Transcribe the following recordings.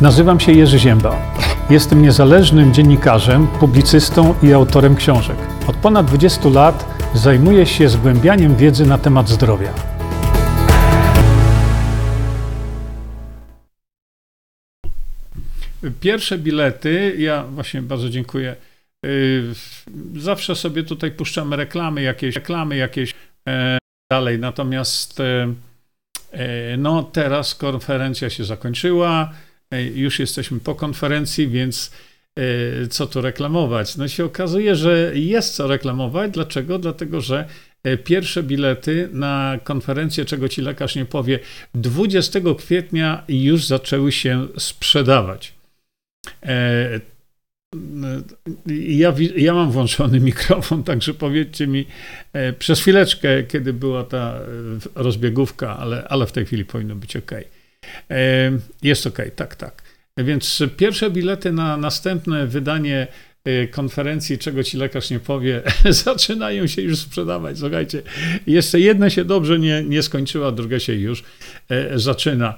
Nazywam się Jerzy Ziemba. Jestem niezależnym dziennikarzem, publicystą i autorem książek. Od ponad 20 lat zajmuję się zgłębianiem wiedzy na temat zdrowia. Pierwsze bilety, ja właśnie bardzo dziękuję. Yy, zawsze sobie tutaj puszczamy reklamy jakieś, reklamy jakieś e, dalej. Natomiast e, e, no teraz konferencja się zakończyła. Już jesteśmy po konferencji, więc co tu reklamować? No się okazuje, że jest co reklamować. Dlaczego? Dlatego, że pierwsze bilety na konferencję, czego ci lekarz nie powie, 20 kwietnia już zaczęły się sprzedawać. Ja, ja mam włączony mikrofon, także powiedzcie mi przez chwileczkę, kiedy była ta rozbiegówka, ale, ale w tej chwili powinno być ok. Jest ok, tak, tak. Więc pierwsze bilety na następne wydanie e, konferencji, czego ci lekarz nie powie, zaczynają się już sprzedawać. Słuchajcie, jeszcze jedna się dobrze nie, nie skończyła, druga się już e, zaczyna.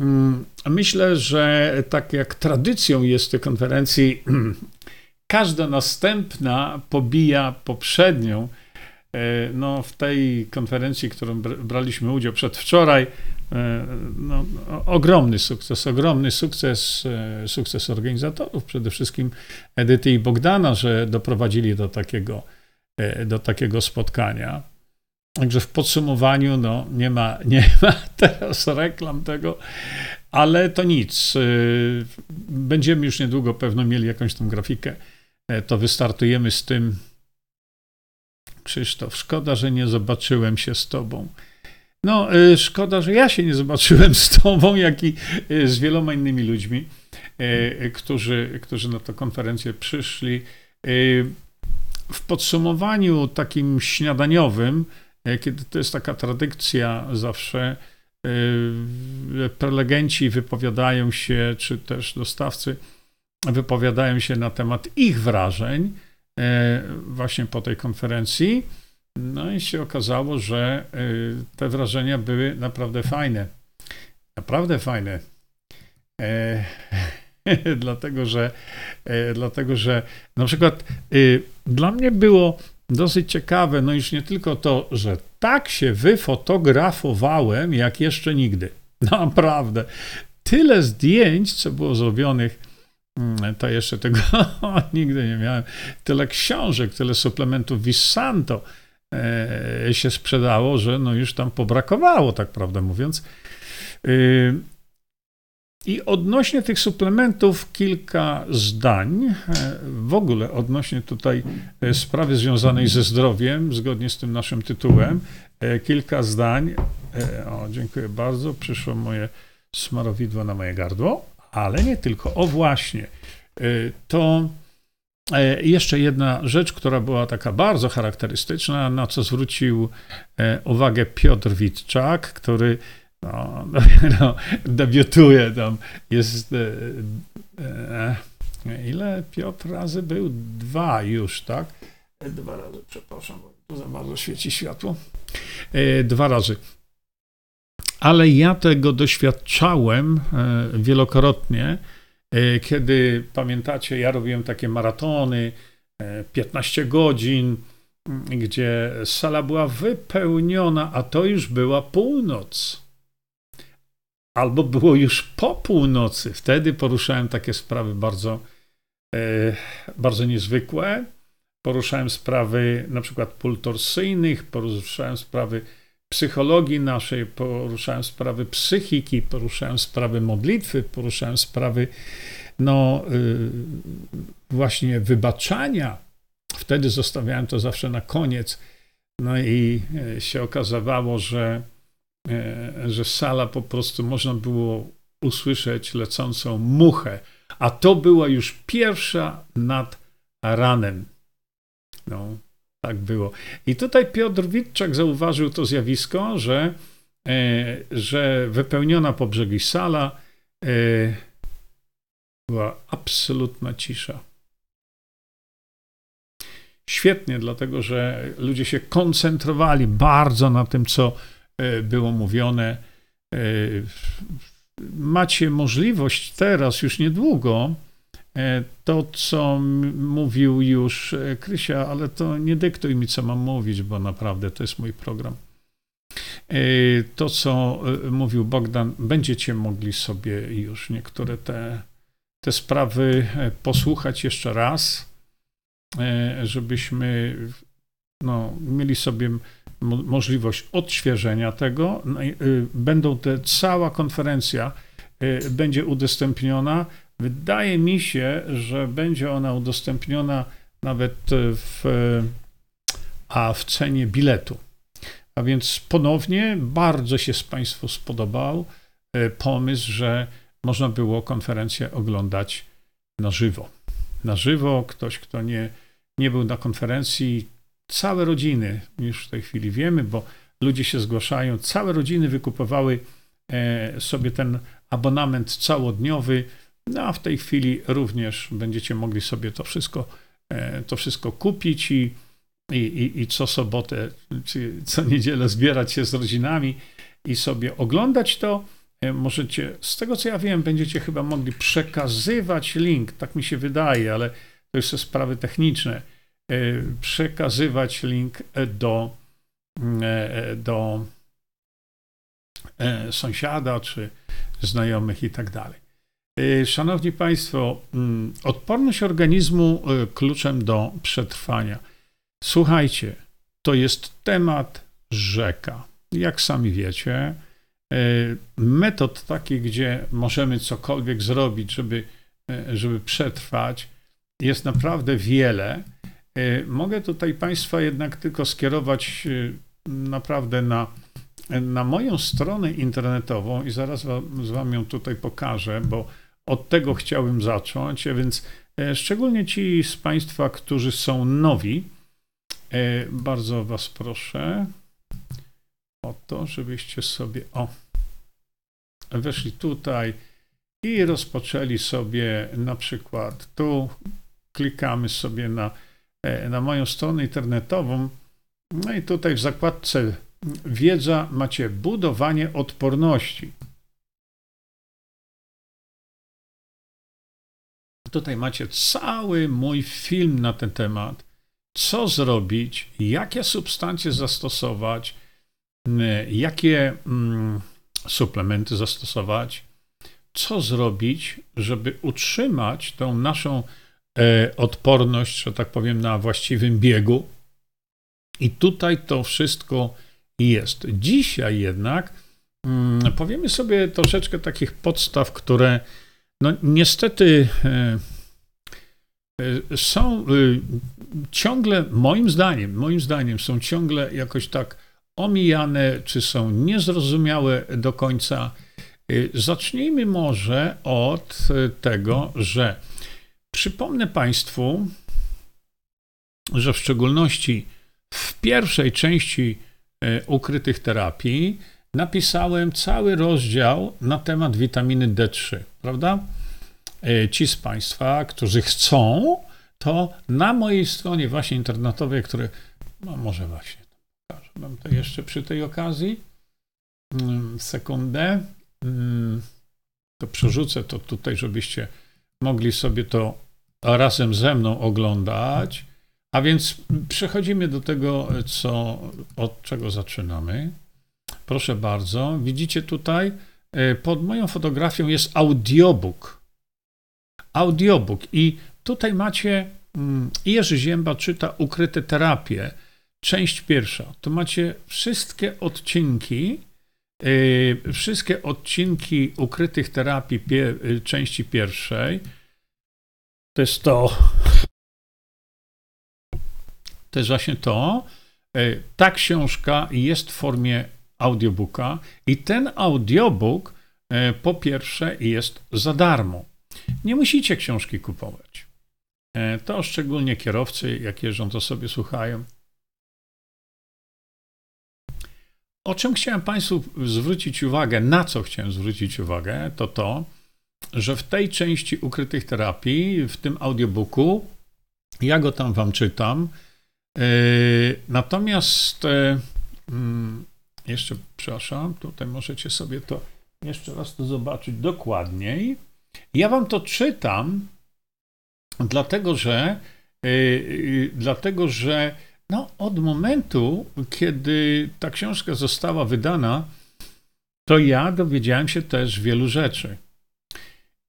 Mm, myślę, że tak jak tradycją jest tej konferencji, każda następna pobija poprzednią. E, no, w tej konferencji, którą braliśmy udział przedwczoraj, no, ogromny sukces, ogromny sukces, e, sukces organizatorów, przede wszystkim Edyty i Bogdana, że doprowadzili do takiego, e, do takiego spotkania. Także w podsumowaniu no, nie, ma, nie ma teraz reklam tego, ale to nic. Będziemy już niedługo pewno mieli jakąś tą grafikę. To wystartujemy z tym. Krzysztof, szkoda, że nie zobaczyłem się z tobą. No, y, szkoda, że ja się nie zobaczyłem z tobą, jak i y, z wieloma innymi ludźmi, y, którzy, którzy na tę konferencję przyszli. W podsumowaniu takim śniadaniowym, kiedy to jest taka tradycja zawsze, prelegenci wypowiadają się, czy też dostawcy wypowiadają się na temat ich wrażeń właśnie po tej konferencji. No i się okazało, że y, te wrażenia były naprawdę fajne. Naprawdę fajne. E, dlatego, że, e, dlatego, że na przykład y, dla mnie było dosyć ciekawe, no już nie tylko to, że tak się wyfotografowałem jak jeszcze nigdy. Naprawdę. Tyle zdjęć, co było zrobionych, mm, to jeszcze tego nigdy nie miałem. Tyle książek, tyle suplementów Visanto się sprzedało, że no już tam pobrakowało, tak prawdę mówiąc. Y, I odnośnie tych suplementów kilka zdań. E, w ogóle odnośnie tutaj e, sprawy związanej ze zdrowiem, zgodnie z tym naszym tytułem, kilka zdań. O, dziękuję bardzo. Przyszło moje smarowidło na moje gardło, ale nie tylko. O właśnie, to E, jeszcze jedna rzecz, która była taka bardzo charakterystyczna, na co zwrócił e, uwagę Piotr Witczak, który no, no, debiutuje tam, jest e, e, ile Piotr razy był? Dwa już, tak? Dwa razy, przepraszam, bo tu za bardzo świeci światło. E, dwa razy. Ale ja tego doświadczałem e, wielokrotnie, E, kiedy pamiętacie, ja robiłem takie maratony, 15 e, godzin, gdzie sala była wypełniona, a to już była północ. Albo było już po północy. Wtedy poruszałem takie sprawy bardzo, e, bardzo niezwykłe. Poruszałem sprawy na przykład pól torsyjnych, poruszałem sprawy psychologii naszej, poruszałem sprawy psychiki, poruszałem sprawy modlitwy, poruszałem sprawy no, y, właśnie wybaczania. Wtedy zostawiałem to zawsze na koniec. No i e, się okazywało, że, e, że sala po prostu można było usłyszeć lecącą muchę, a to była już pierwsza nad ranem. No, tak było. I tutaj Piotr Witczak zauważył to zjawisko, że, e, że wypełniona po brzegi sala e, była absolutna cisza. Świetnie, dlatego że ludzie się koncentrowali bardzo na tym, co e, było mówione. macie możliwość teraz, już niedługo, to, co mówił już Krysia, ale to nie dyktuj mi, co mam mówić, bo naprawdę to jest mój program. To, co mówił Bogdan, będziecie mogli sobie już niektóre te, te sprawy posłuchać jeszcze raz, żebyśmy no, mieli sobie możliwość odświeżenia tego. No będą te, cała konferencja będzie udostępniona. Wydaje mi się, że będzie ona udostępniona nawet w, a w cenie biletu. A więc ponownie bardzo się z Państwu spodobał y, pomysł, że można było konferencję oglądać na żywo. Na żywo ktoś, kto nie, nie był na konferencji, całe rodziny, już w tej chwili wiemy, bo ludzie się zgłaszają, całe rodziny wykupowały e, sobie ten abonament całodniowy, no a w tej chwili również będziecie mogli sobie to wszystko, e, to wszystko kupić i, i, i, i co sobotę, czy co niedzielę zbierać się z rodzinami i sobie oglądać to. E, możecie, z tego co ja wiem, będziecie chyba mogli przekazywać link, tak mi się wydaje, ale to już są sprawy techniczne E, przekazywać link do, e, do sąsiada czy znajomych i tak dalej. Szanowni Państwo, mm, odporność organizmu kluczem do przetrwania. Słuchajcie, to jest temat rzeka. Jak sami wiecie, metod takich, gdzie możemy cokolwiek zrobić, żeby, żeby przetrwać, jest naprawdę wiele. Mogę tutaj Państwa jednak tylko skierować naprawdę na, na moją stronę internetową i zaraz wam, wam ją tutaj pokażę, bo od tego chciałem zacząć, więc e, szczególnie ci z Państwa, którzy są nowi, bardzo Was proszę o to, żebyście sobie o weszli tutaj i rozpoczęli sobie na przykład tu, klikamy sobie na E, na moją stronę internetową. No i tutaj w zakładce wiedza macie budowanie odporności. Tutaj macie cały mój film na ten temat. Co zrobić, jakie substancje zastosować, jakie mm, suplementy zastosować, co zrobić, żeby utrzymać tą naszą E, odporność, że tak powiem, na właściwym biegu. I tutaj to wszystko jest. Dzisiaj jednak mm, powiemy sobie troszeczkę takich podstaw, które no niestety e, e, są ciągle, moim zdaniem, moim zdaniem są ciągle jakoś tak omijane, czy są niezrozumiałe do końca. Zacznijmy może od tego, że Przypomnę Państwu, że w szczególności w pierwszej części e, ukrytych terapii napisałem cały rozdział na temat witaminy D3, prawda? E, ci z Państwa, którzy chcą, to na mojej stronie właśnie internetowej, które, no może właśnie, pokażę Wam to jeszcze przy tej okazji, mm, sekundę, mm, to przerzucę to tutaj, żebyście mogli sobie to razem ze mną oglądać. A więc przechodzimy do tego, co, od czego zaczynamy. Proszę bardzo, widzicie tutaj, e, pod moją fotografią jest audiobook. Audiobook i tutaj macie mm, Jerzy Zięba czyta Ukryte terapie, część pierwsza. Tu macie wszystkie odcinki, yy, wszystkie odcinki ukrytych terapii yy, części pierwszej to jest to. To jest właśnie to. E, ta książka jest w formie audiobooka i ten audiobook e, po pierwsze jest za darmo. Nie musicie książki kupować. E, to szczególnie kierowcy, jak jeżdżą, to sobie słuchają. O czym chciałem Państwu zwrócić uwagę, na co chciałem zwrócić uwagę, to to, że w tej części ukrytych terapii, w tym audiobooku, ja go tam wam czytam. E, natomiast e, mm, jeszcze, przepraszam, tutaj możecie sobie to jeszcze raz to zobaczyć dokładniej. Ja wam to czytam, dlatego że, yy, dlatego że no, od momentu, kiedy ta książka została wydana, to ja dowiedziałem się też wielu rzeczy.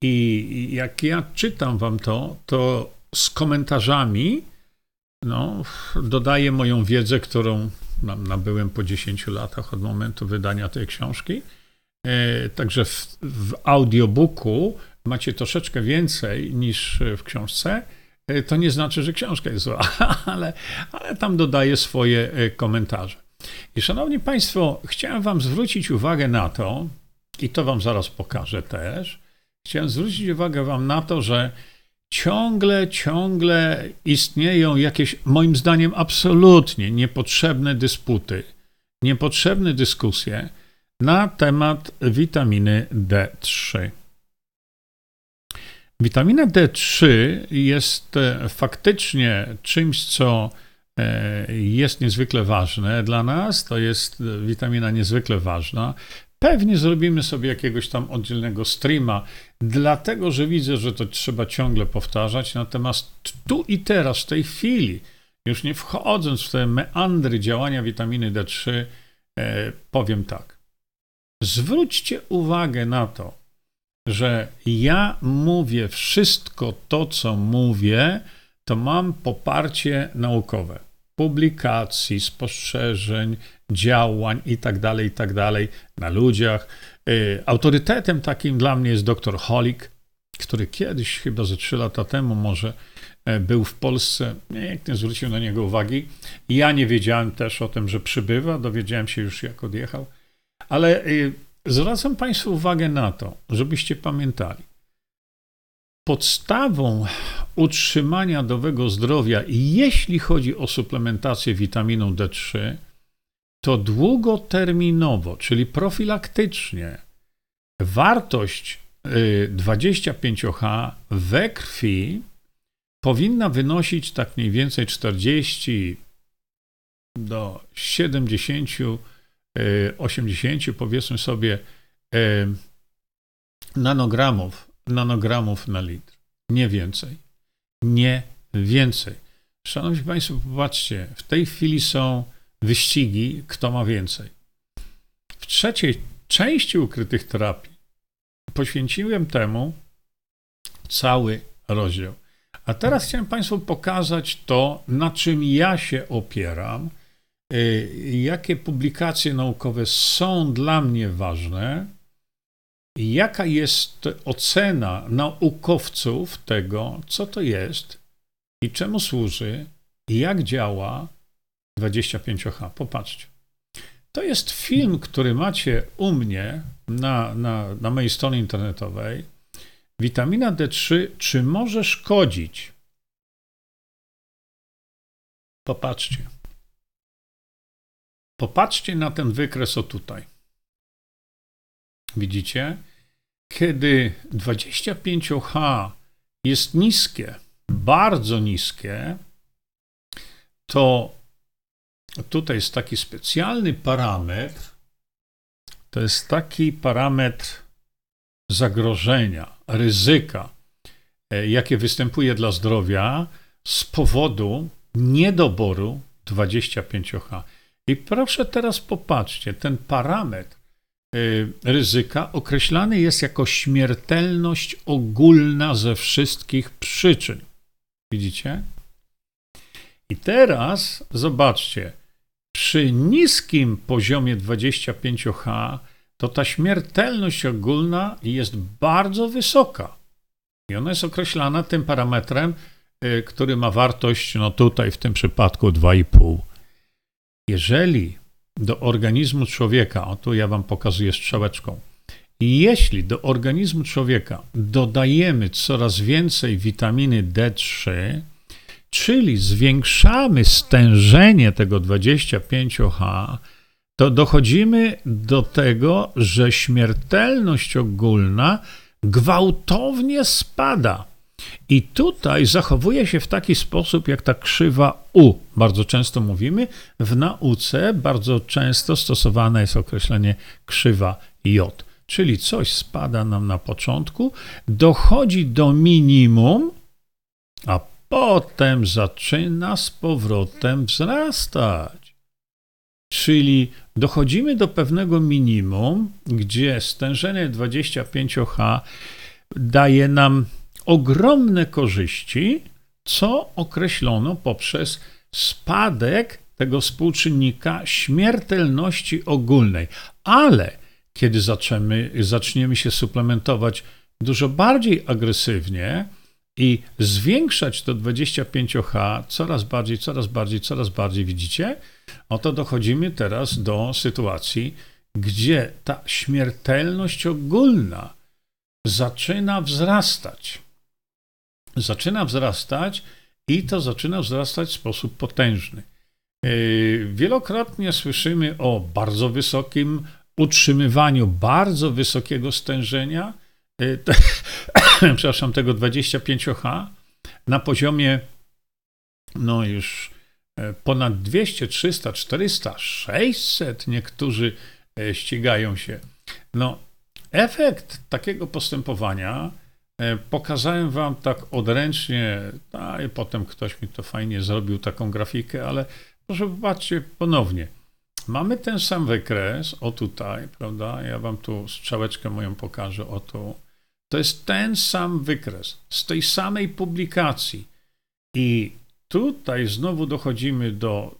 I jak ja czytam wam to, to z komentarzami no, dodaję moją wiedzę, którą nabyłem po 10 latach od momentu wydania tej książki. E, także w, w audiobooku macie troszeczkę więcej niż w książce. E, to nie znaczy, że książka jest zła, ale, ale tam dodaję swoje e, komentarze. I szanowni Państwo, chciałem Wam zwrócić uwagę na to, i to Wam zaraz pokażę też. Chciałem zwrócić uwagę Wam na to, że ciągle, ciągle istnieją jakieś, moim zdaniem, absolutnie niepotrzebne dysputy, niepotrzebne dyskusje na temat witaminy D3. Witamina D3 jest e, faktycznie czymś, co e, jest niezwykle ważne dla nas. To jest e, witamina niezwykle ważna. Pewnie zrobimy sobie jakiegoś tam oddzielnego streama, dlatego że widzę, że to trzeba ciągle powtarzać. Natomiast tu i teraz, w tej chwili, już nie wchodząc w te meandry działania witaminy D3, powiem tak. Zwróćcie uwagę na to, że ja mówię wszystko to, co mówię, to mam poparcie naukowe. Publikacji, spostrzeżeń, działań itd., tak itd. Tak na ludziach. Y, autorytetem takim dla mnie jest dr Holik, który kiedyś, chyba ze trzy lata temu może, e, był w Polsce. Nikt nie zwrócił na niego uwagi. Ja nie wiedziałem też o tym, że przybywa. Dowiedziałem się już, jak odjechał. Ale y, Zwracam Państwu uwagę na to, żebyście pamiętali. Podstawą utrzymania dobrego zdrowia, jeśli chodzi o suplementację witaminą D3, to długoterminowo, czyli profilaktycznie, wartość 25H y, we krwi powinna wynosić tak mniej więcej 40 do 70 80 e, powiedzmy sobie e, nanogramów, nanogramów na litr. Nie więcej. Nie więcej. Szanowni Państwo, popatrzcie, w tej chwili są wyścigi, kto ma więcej. W trzeciej części ukrytych terapii poświęciłem temu cały rozdział. A teraz chciałem Państwu pokazać to, na czym ja się opieram – Y, jakie publikacje naukowe są dla mnie ważne, jaka jest ocena naukowców tego, co to jest i czemu służy, jak działa 25H. Popatrzcie. To jest film, który macie u mnie na, na, na mojej stronie internetowej. Witamina D3, czy może szkodzić? Popatrzcie. Popatrzcie na ten wykres o tutaj. Widzicie? Kiedy 25H jest niskie, bardzo niskie, to tutaj jest taki specjalny parametr. To jest taki parametr zagrożenia, ryzyka, e, jakie występuje dla zdrowia z powodu niedoboru 25H. I proszę teraz popatrzcie, ten parametr y, ryzyka określany jest jako śmiertelność ogólna ze wszystkich przyczyn. Widzicie? I teraz zobaczcie, przy niskim poziomie 25H to ta śmiertelność ogólna jest bardzo wysoka. I ona jest określana tym parametrem, y, który ma wartość, no tutaj w tym przypadku 2,5. Jeżeli do organizmu człowieka, o tu ja Wam pokazuję strzałeczką, jeśli do organizmu człowieka dodajemy coraz więcej witaminy D3, czyli zwiększamy stężenie tego 25H, to dochodzimy do tego, że śmiertelność ogólna gwałtownie spada. I tutaj zachowuje się w taki sposób, jak ta krzywa U. Bardzo często mówimy w nauce, bardzo często stosowane jest określenie krzywa J, Czyli coś spada nam na początku, dochodzi do minimum, a potem zaczyna z powrotem wzrastać. Czyli dochodzimy do pewnego minimum, gdzie stężenie 25H daje nam ogromne korzyści, co określono poprzez spadek tego współczynnika śmiertelności ogólnej. Ale kiedy zaczniemy, zaczniemy się suplementować dużo bardziej agresywnie i zwiększać to 25H coraz bardziej, coraz bardziej, coraz bardziej, widzicie? Oto dochodzimy teraz do sytuacji, gdzie ta śmiertelność ogólna zaczyna wzrastać. Zaczyna wzrastać i to zaczyna wzrastać w sposób potężny. Yy, wielokrotnie słyszymy o bardzo wysokim utrzymywaniu bardzo wysokiego stężenia, te, przepraszam, tego 25H na poziomie no już e, ponad 200, 300, 400, 600 niektórzy e, ścigają się. No, efekt takiego postępowania e, pokazałem wam tak odręcznie, a i potem ktoś mi to fajnie zrobił, taką grafikę, ale Proszę popatrzcie ponownie. Mamy ten sam wykres, o tutaj, prawda? Ja wam tu strzałeczkę moją pokażę, o tu. To jest ten sam wykres z tej samej publikacji. I tutaj znowu dochodzimy do,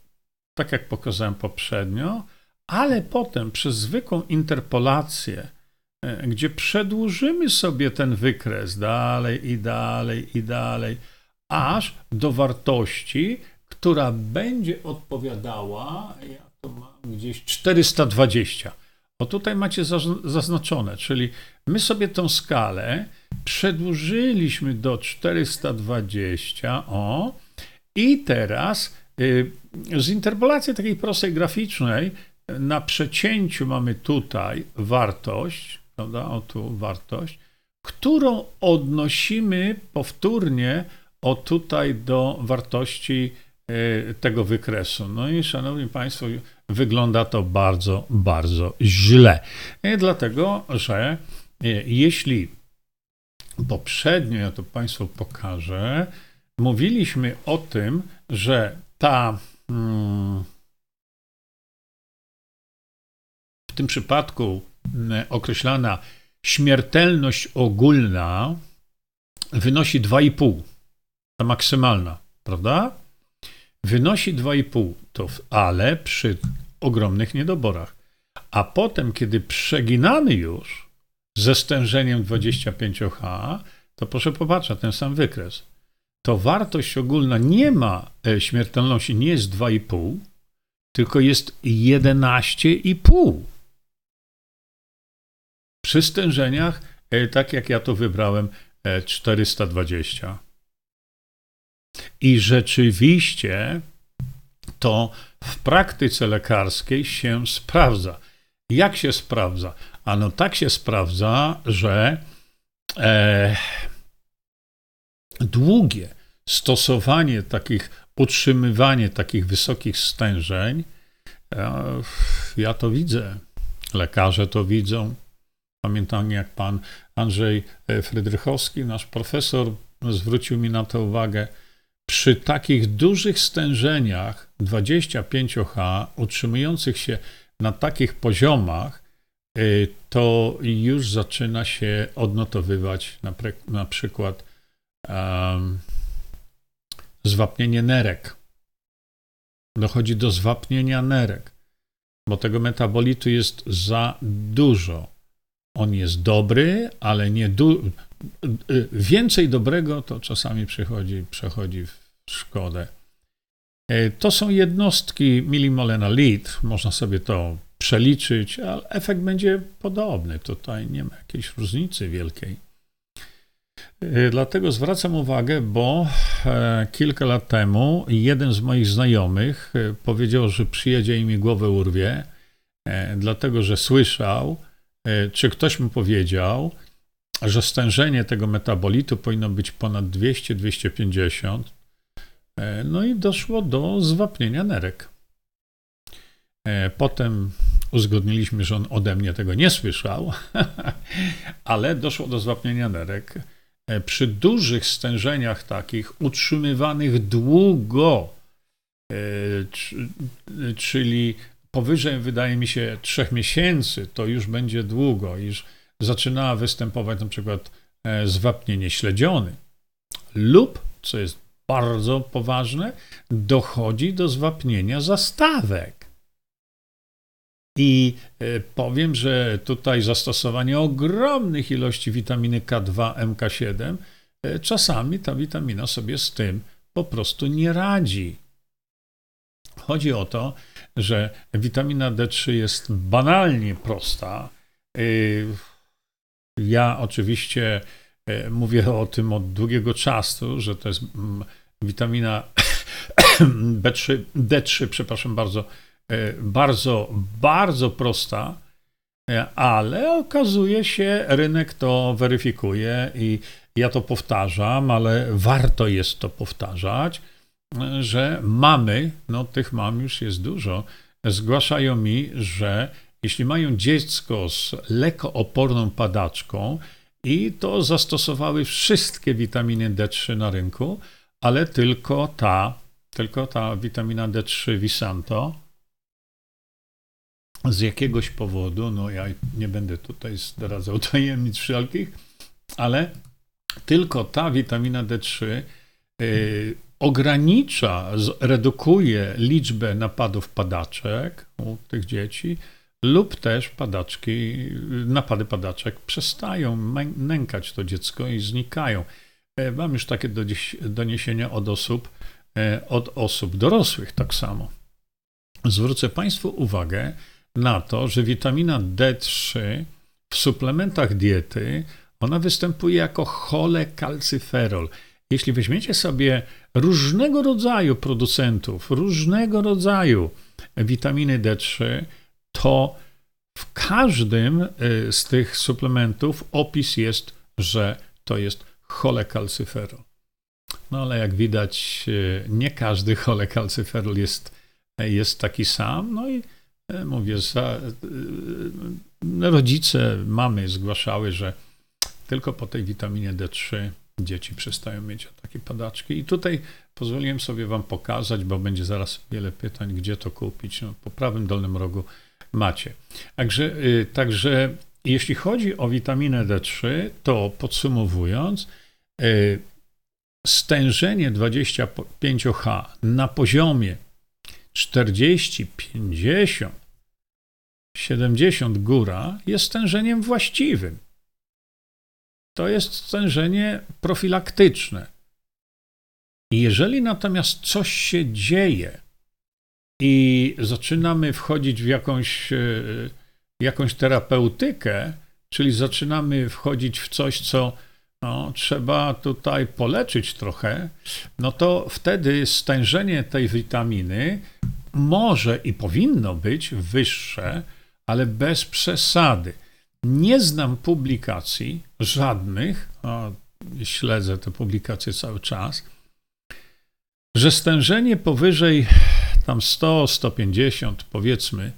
tak jak pokazałem poprzednio, ale potem przez zwykłą interpolację, e, gdzie przedłużymy sobie ten wykres dalej i dalej i dalej, aż do wartości, która będzie odpowiadała, ja to mam gdzieś 420. O tutaj macie zaznaczone, czyli my sobie tą skalę przedłużyliśmy do 420, o, i teraz y, z interpolacji takiej prostej graficznej na przecięciu mamy tutaj wartość, prawda, o tu wartość, którą odnosimy powtórnie o tutaj do wartości E, tego wykresu. No i szanowni Państwo, wygląda to bardzo, bardzo źle. E, dlatego, że e, jeśli poprzednio, ja to Państwu pokażę, mówiliśmy o tym, że ta hmm, w tym przypadku określana śmiertelność ogólna wynosi 2,5, ta maksymalna, prawda? Wynosi 2,5, to, ale przy ogromnych niedoborach. A potem, kiedy przeginamy już ze stężeniem 25H, to proszę popatrzeć, ten sam wykres. To wartość ogólna nie ma e, śmiertelności, nie jest 2,5, tylko jest 11,5. Przy stężeniach, e, tak jak ja to wybrałem, 420. E, i rzeczywiście to w praktyce lekarskiej się sprawdza. Jak się sprawdza? Ano tak się sprawdza, że e, długie stosowanie takich, utrzymywanie takich wysokich stężeń, e, ja to widzę, lekarze to widzą. Pamiętam, jak pan Andrzej Frydrychowski, nasz profesor, zwrócił mi na to uwagę przy takich dużych stężeniach 25H utrzymujących się na takich poziomach, y, to już zaczyna się odnotowywać na, pre, na przykład um, zwapnienie nerek. Dochodzi do zwapnienia nerek, bo tego metabolitu jest za dużo. On jest dobry, ale nie du- y, więcej dobrego to czasami przychodzi, przechodzi w szkodę. E, to są jednostki milimole na litr, można sobie to przeliczyć, ale efekt będzie podobny. Tutaj nie ma jakiejś różnicy wielkiej. E, dlatego zwracam uwagę, bo e, kilka lat temu jeden z moich znajomych powiedział, że przyjedzie i mi głowę urwie, dlatego że słyszał, czy ktoś mu powiedział, że stężenie tego metabolitu powinno być ponad 200-250, E, no i doszło do zwapnienia nerek. E, potem uzgodniliśmy, że on ode mnie tego nie słyszał, ale doszło do zwapnienia nerek. E, przy dużych stężeniach takich, utrzymywanych długo, e, czyli powyżej, wydaje mi się, trzech miesięcy, to już będzie długo, iż zaczynała występować na przykład e, zwapnienie śledziony lub, co jest bardzo poważne, dochodzi do zwapnienia zastawek. I e, powiem, że tutaj zastosowanie ogromnych ilości witaminy K2, MK7, e, czasami ta witamina sobie z tym po prostu nie radzi. Chodzi o to, że witamina D3 jest banalnie prosta. E, ja oczywiście mówię o tym od długiego czasu, że to jest witamina B3, D3, przepraszam bardzo, E, bardzo, bardzo prosta, e, ale okazuje się, rynek to weryfikuje i ja to powtarzam, ale warto jest to powtarzać, e, że mamy, no tych mam już jest dużo, zgłaszają mi, że jeśli mają dziecko z lekooporną padaczką i to zastosowały wszystkie witaminy D3 na rynku, ale tylko ta, tylko ta witamina D3 Visanto, z jakiegoś powodu, no ja nie będę tutaj zdradzał tajemnic wszelkich, ale tylko ta witamina D3 y, ogranicza, redukuje liczbę napadów padaczek u tych dzieci, lub też padaczki, napady padaczek przestają nękać to dziecko i znikają. E, mam już takie doniesienia od osób, e, od osób dorosłych tak samo. Zwrócę Państwu uwagę, na to, że witamina D3 w suplementach diety ona występuje jako cholekalcyferol. Jeśli weźmiecie sobie różnego rodzaju producentów, różnego rodzaju witaminy D3, to w każdym y, z tych suplementów opis jest, że to jest cholekalcyferol. No ale jak widać, y, nie każdy cholekalcyferol jest, jest taki sam. No i E, mówię, za, e, e, rodzice, mamy zgłaszały, że tylko po tej witaminie D3 dzieci przestają mieć takie padaczki. I tutaj pozwoliłem sobie Wam pokazać, bo będzie zaraz wiele pytań, gdzie to kupić. No, po prawym dolnym rogu macie. Także, także jeśli chodzi o witaminę D3, to podsumowując, stężenie 25H na poziomie 40, 50 70 góra jest stężeniem właściwym. To jest stężenie profilaktyczne. Jeżeli natomiast coś się dzieje i zaczynamy wchodzić w jakąś, e, jakąś terapeutykę, czyli zaczynamy wchodzić w coś, co no, trzeba tutaj poleczyć trochę, no to wtedy stężenie tej witaminy może i powinno być wyższe ale bez przesady. Nie znam publikacji żadnych, a śledzę te publikacje cały czas, że stężenie powyżej tam 100, 150 powiedzmy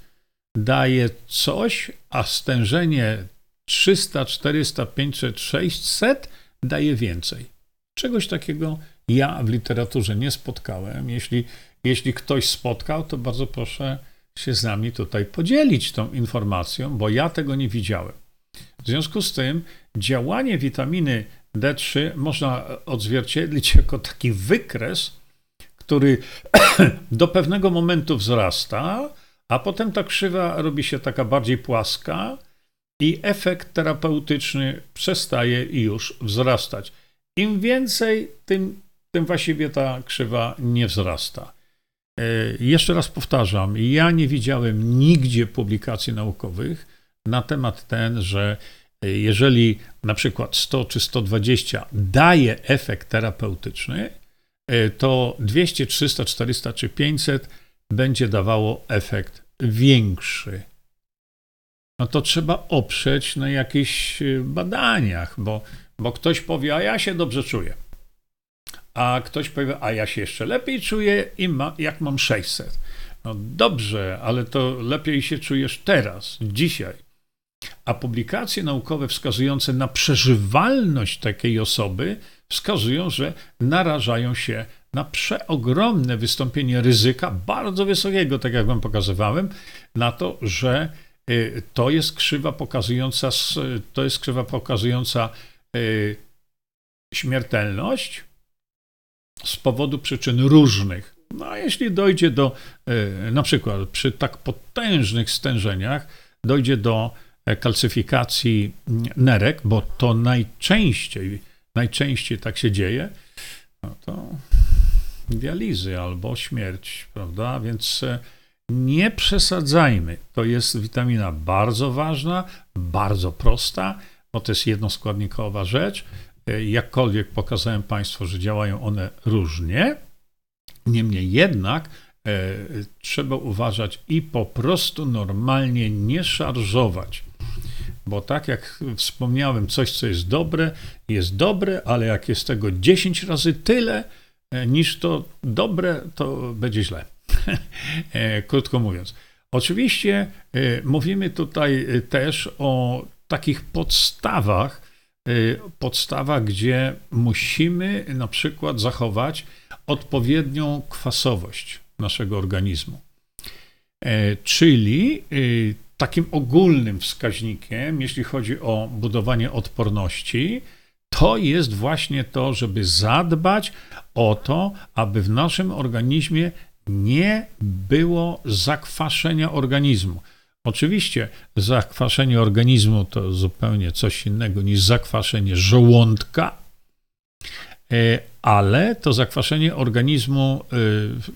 daje coś, a stężenie 300, 400, 500, 600 daje więcej. Czegoś takiego ja w literaturze nie spotkałem. Jeśli, jeśli ktoś spotkał, to bardzo proszę się z nami tutaj podzielić tą informacją, bo ja tego nie widziałem. W związku z tym działanie witaminy D3 można odzwierciedlić jako taki wykres, który do pewnego momentu wzrasta, a potem ta krzywa robi się taka bardziej płaska i efekt terapeutyczny przestaje już wzrastać. Im więcej, tym, tym właściwie ta krzywa nie wzrasta. E, jeszcze raz powtarzam, ja nie widziałem nigdzie publikacji naukowych na temat ten, że e, jeżeli na przykład 100 czy 120 daje efekt terapeutyczny, e, to 200, 300, 400 czy 500 będzie dawało efekt większy. No to trzeba oprzeć na jakichś badaniach, bo, bo ktoś powie, a ja się dobrze czuję a ktoś powie, a ja się jeszcze lepiej czuję, i ma, jak mam 600. No dobrze, ale to lepiej się czujesz teraz, dzisiaj. A publikacje naukowe wskazujące na przeżywalność takiej osoby wskazują, że narażają się na przeogromne wystąpienie ryzyka, bardzo wysokiego, tak jak Wam pokazywałem, na to, że y, to jest krzywa pokazująca, to jest krzywa pokazująca y, śmiertelność z powodu przyczyn różnych. No a jeśli dojdzie do, y, na przykład przy tak potężnych stężeniach, dojdzie do e, kalcyfikacji nerek, bo to najczęściej, najczęściej tak się dzieje, no to dializy albo śmierć, prawda? Więc e, nie przesadzajmy. To jest witamina bardzo ważna, bardzo prosta, bo to jest jednoskładnikowa rzecz. E, jakkolwiek pokazałem Państwu, że działają one różnie, niemniej jednak e, trzeba uważać i po prostu normalnie nie szarżować. Bo tak jak wspomniałem, coś, co jest dobre, jest dobre, ale jak jest tego 10 razy tyle, E, niż to dobre, to będzie źle. E, krótko mówiąc. Oczywiście e, mówimy tutaj też o takich podstawach, podstawach, gdzie musimy na przykład zachować odpowiednią kwasowość naszego organizmu. Czyli takim ogólnym wskaźnikiem, jeśli chodzi o budowanie odporności, to jest właśnie to, żeby zadbać o to, aby w naszym organizmie nie było zakwaszenia organizmu. Oczywiście zakwaszenie organizmu to zupełnie coś innego niż zakwaszenie żołądka, e, ale to zakwaszenie organizmu e,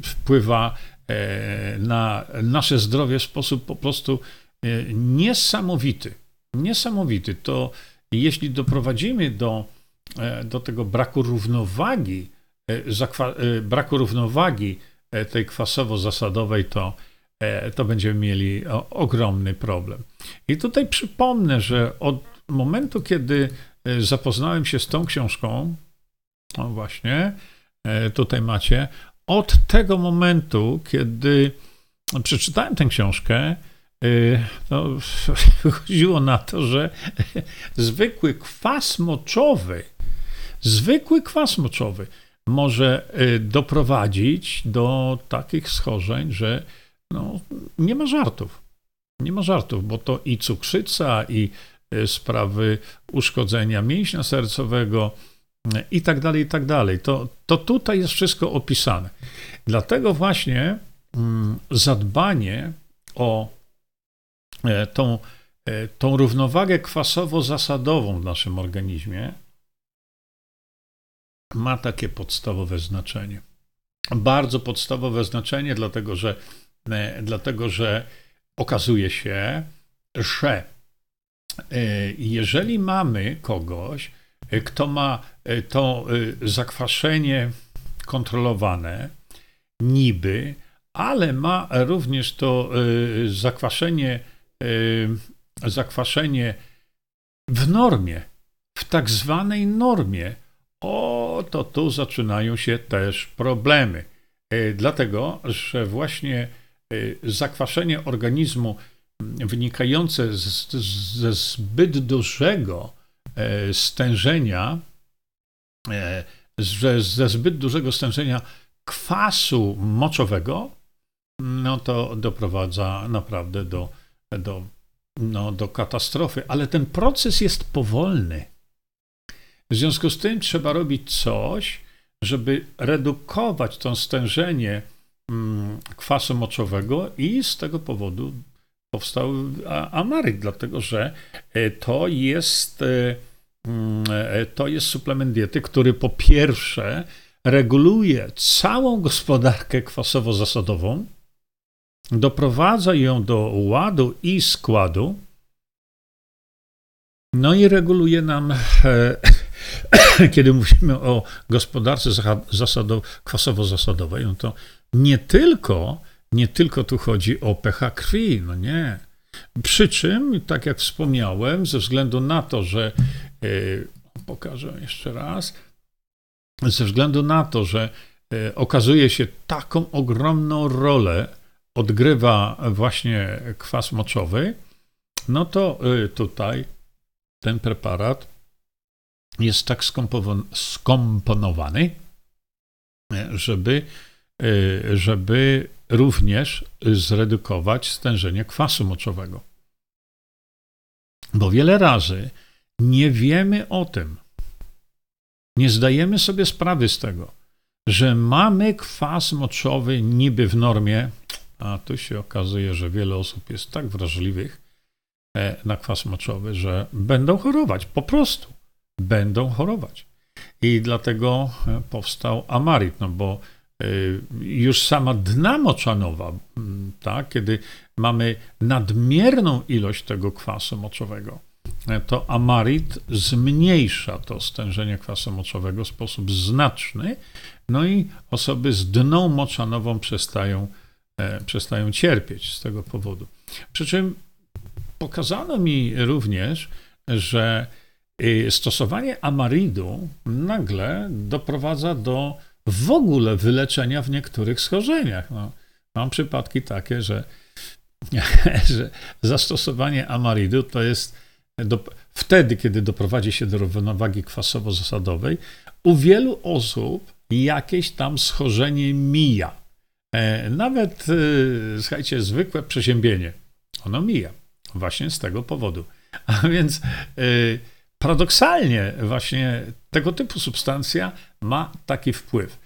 wpływa e, na nasze zdrowie w sposób po prostu niesamowity. Niesamowity. To jeśli doprowadzimy do, do tego braku równowagi braku równowagi tej kwasowo-zasadowej, to, to będziemy mieli ogromny problem. I tutaj przypomnę, że od momentu, kiedy zapoznałem się z tą książką, no właśnie, tutaj macie, od tego momentu, kiedy przeczytałem tę książkę, no, wychodziło na to, że zwykły kwas moczowy, zwykły kwas moczowy może y, doprowadzić do takich schorzeń, że no, nie ma żartów. Nie ma żartów, bo to i cukrzyca, i y, sprawy uszkodzenia mięśnia sercowego, y, i tak dalej, i tak dalej. To, to tutaj jest wszystko opisane. Dlatego właśnie mm, zadbanie o e, tą, e, tą równowagę kwasowo-zasadową w naszym organizmie ma takie podstawowe znaczenie. Bardzo podstawowe znaczenie, dlatego że, e, dlatego że okazuje się, że e, jeżeli mamy kogoś, e, kto ma to zakwaszenie kontrolowane, niby, ale ma również to zakwaszenie, zakwaszenie w normie, w tak zwanej normie, o, to tu zaczynają się też problemy. E, dlatego, że właśnie e, zakwaszenie organizmu wynikające z, ze zbyt dużego e, stężenia, ze, ze zbyt dużego stężenia kwasu moczowego, no to doprowadza naprawdę do, do, no, do katastrofy. Ale ten proces jest powolny. W związku z tym trzeba robić coś, żeby redukować to stężenie mm, kwasu moczowego i z tego powodu powstał amaryk, dlatego że e, to jest, e, mm, e, to jest suplement diety, który po pierwsze reguluje całą gospodarkę kwasowo-zasadową, doprowadza ją do ładu i składu, no i reguluje nam kiedy mówimy o gospodarce zasadow, kwasowo-zasadowej, no to nie tylko, nie tylko tu chodzi o pH krwi, no nie. Przy czym, tak jak wspomniałem, ze względu na to, że yy, pokażę jeszcze raz, ze względu na to, że yy, okazuje się taką ogromną rolę odgrywa właśnie kwas moczowy, no to tutaj ten preparat jest tak skomponowany, żeby, żeby również zredukować stężenie kwasu moczowego. Bo wiele razy nie wiemy o tym, nie zdajemy sobie sprawy z tego, że mamy kwas moczowy niby w normie, a tu się okazuje, że wiele osób jest tak wrażliwych e, na kwas moczowy, że będą chorować, po prostu będą chorować. I dlatego e, powstał amarit, no bo e, już sama dna moczanowa, tak, kiedy mamy nadmierną ilość tego kwasu moczowego, to amarit zmniejsza to stężenie kwasu moczowego w sposób znaczny, no i osoby z dną moczanową przestają, e, przestają cierpieć z tego powodu. Przy czym pokazano mi również, że stosowanie amaridu nagle doprowadza do w ogóle wyleczenia w niektórych schorzeniach. No, mam przypadki takie, że, że zastosowanie amaridu to jest do, wtedy, kiedy doprowadzi się do równowagi kwasowo-zasadowej, u wielu osób jakieś tam schorzenie mija. E, nawet, e, słuchajcie, zwykłe przeziębienie, ono mija właśnie z tego powodu. A więc e, paradoksalnie właśnie tego typu substancja ma taki wpływ.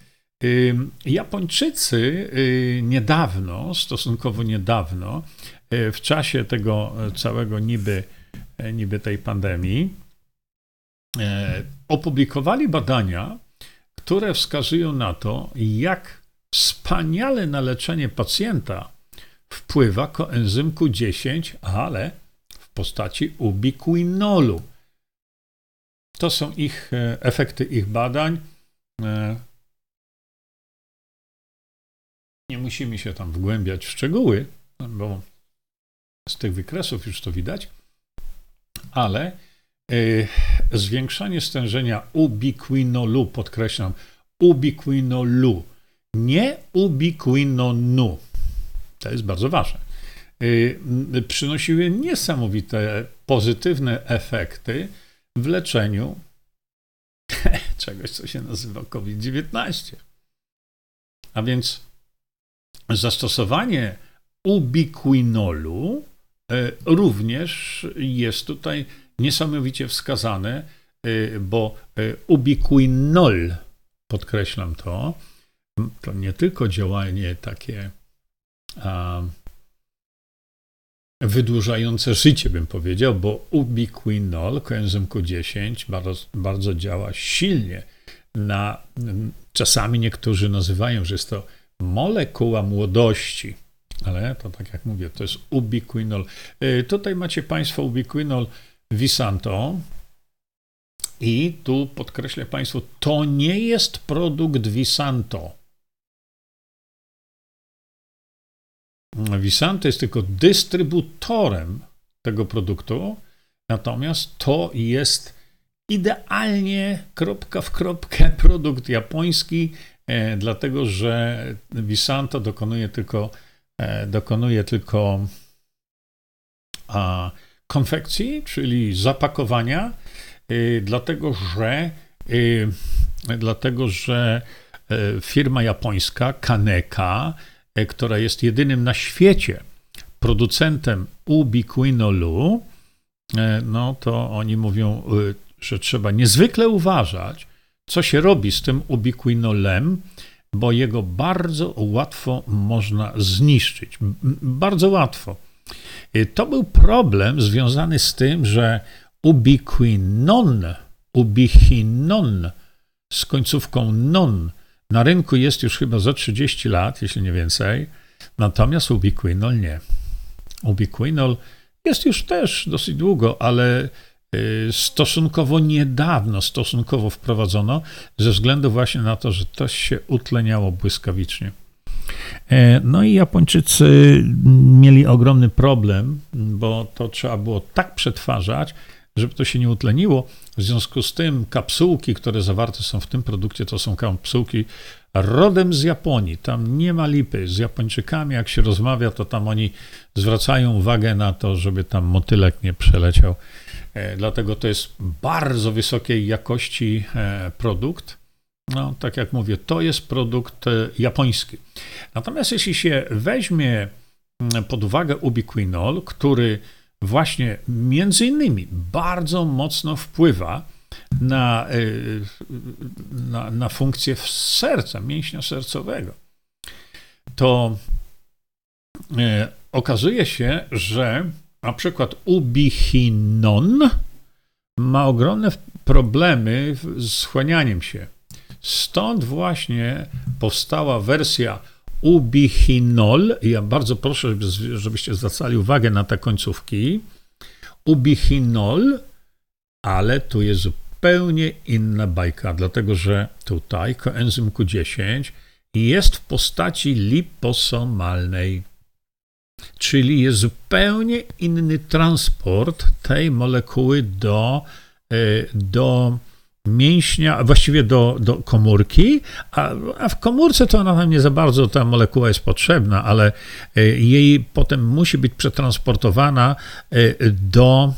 Japończycy niedawno, stosunkowo niedawno, w czasie tego całego niby E, niby tej pandemii, opublikowali badania, które wskazują na to, jak wspaniale na leczenie pacjenta wpływa koenzym Q10, ale w postaci ubiquinolu. To są ich e, efekty ich badań. Nie musimy się tam wgłębiać w szczegóły, bo z tych wykresów już to widać ale y, zwiększanie stężenia ubiquinolu, podkreślam, ubiquinolu, nie ubiquinonu, to jest bardzo ważne, przynosiły niesamowite pozytywne efekty w leczeniu czegoś, co się nazywa COVID-19. A więc zastosowanie ubiquinolu E, również jest tutaj niesamowicie wskazane, e, bo e, ubiquinol, podkreślam to, to nie tylko działanie takie wydłużające życie, bym powiedział, bo ubiquinol, koenzym Q10, bardzo, bardzo działa silnie na, czasami niektórzy nazywają, że jest to molekuła młodości. Ale to tak jak mówię, to jest ubiquinol. Y, tutaj macie Państwo ubiquinol Visanto. I tu podkreślę Państwu, to nie jest produkt Visanto. Visanto jest tylko dystrybutorem tego produktu, natomiast to jest idealnie kropka w kropkę produkt japoński, e, dlatego że Visanto dokonuje tylko E, dokonuje tylko konfekcji, czyli zapakowania, e, dlatego że, dlatego, że firma japońska Kaneka, która jest jedynym na świecie producentem ubiquinolu, no to oni mówią, że trzeba niezwykle uważać, co się robi z tym ubiquinolem, bo jego bardzo łatwo można zniszczyć. Bardzo łatwo. To był problem związany z tym, że ubiquinon, ubichinon z końcówką non na rynku jest już chyba za 30 lat, jeśli nie więcej, natomiast ubiquinol nie. Ubiquinol jest już też dosyć długo, ale Y, stosunkowo niedawno, stosunkowo wprowadzono, ze względu właśnie na to, że to się utleniało błyskawicznie. E, no i Japończycy mieli ogromny problem, bo to trzeba było tak przetwarzać, żeby to się nie utleniło. W związku z tym kapsułki, które zawarte są w tym produkcie, to są kapsułki rodem z Japonii. Tam nie ma lipy. Z Japończykami, jak się rozmawia, to tam oni zwracają uwagę na to, żeby tam motylek nie przeleciał. E, dlatego to jest bardzo wysokiej jakości e, produkt. No, tak jak mówię, to jest produkt e, japoński. Natomiast jeśli się weźmie mm, pod uwagę ubiquinol, który właśnie między innymi bardzo mocno wpływa na, na, na funkcję serca, mięśnia sercowego, to okazuje się, że na przykład ubichinon ma ogromne problemy z chłanianiem się. Stąd właśnie powstała wersja ubichinol. Ja bardzo proszę, żebyście zwracali uwagę na te końcówki. Ubichinol, ale tu jest zupełnie inna bajka, dlatego że tutaj koenzym Q10 jest w postaci liposomalnej czyli jest zupełnie inny transport tej molekuły do, e, do mięśnia, właściwie do, do komórki, a, a, w komórce to ona nam nie za bardzo ta molekuła jest potrzebna, ale e, jej potem musi być przetransportowana e, do,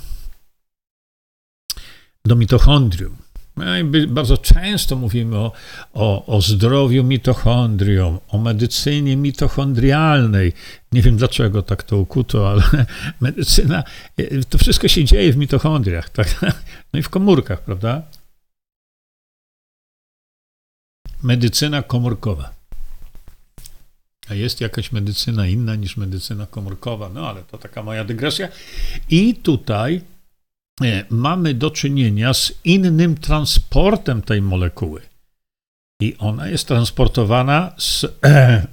do mitochondrium. My bardzo często mówimy o, o, o zdrowiu mitochondrium, o medycynie mitochondrialnej. Nie wiem dlaczego tak to ukuto, ale medycyna, to wszystko się dzieje w mitochondriach, tak? no i w komórkach, prawda? Medycyna komórkowa. A jest jakaś medycyna inna niż medycyna komórkowa, no ale to taka moja dygresja. I tutaj E, mamy do czynienia z innym transportem tej molekuły. I ona jest transportowana z e,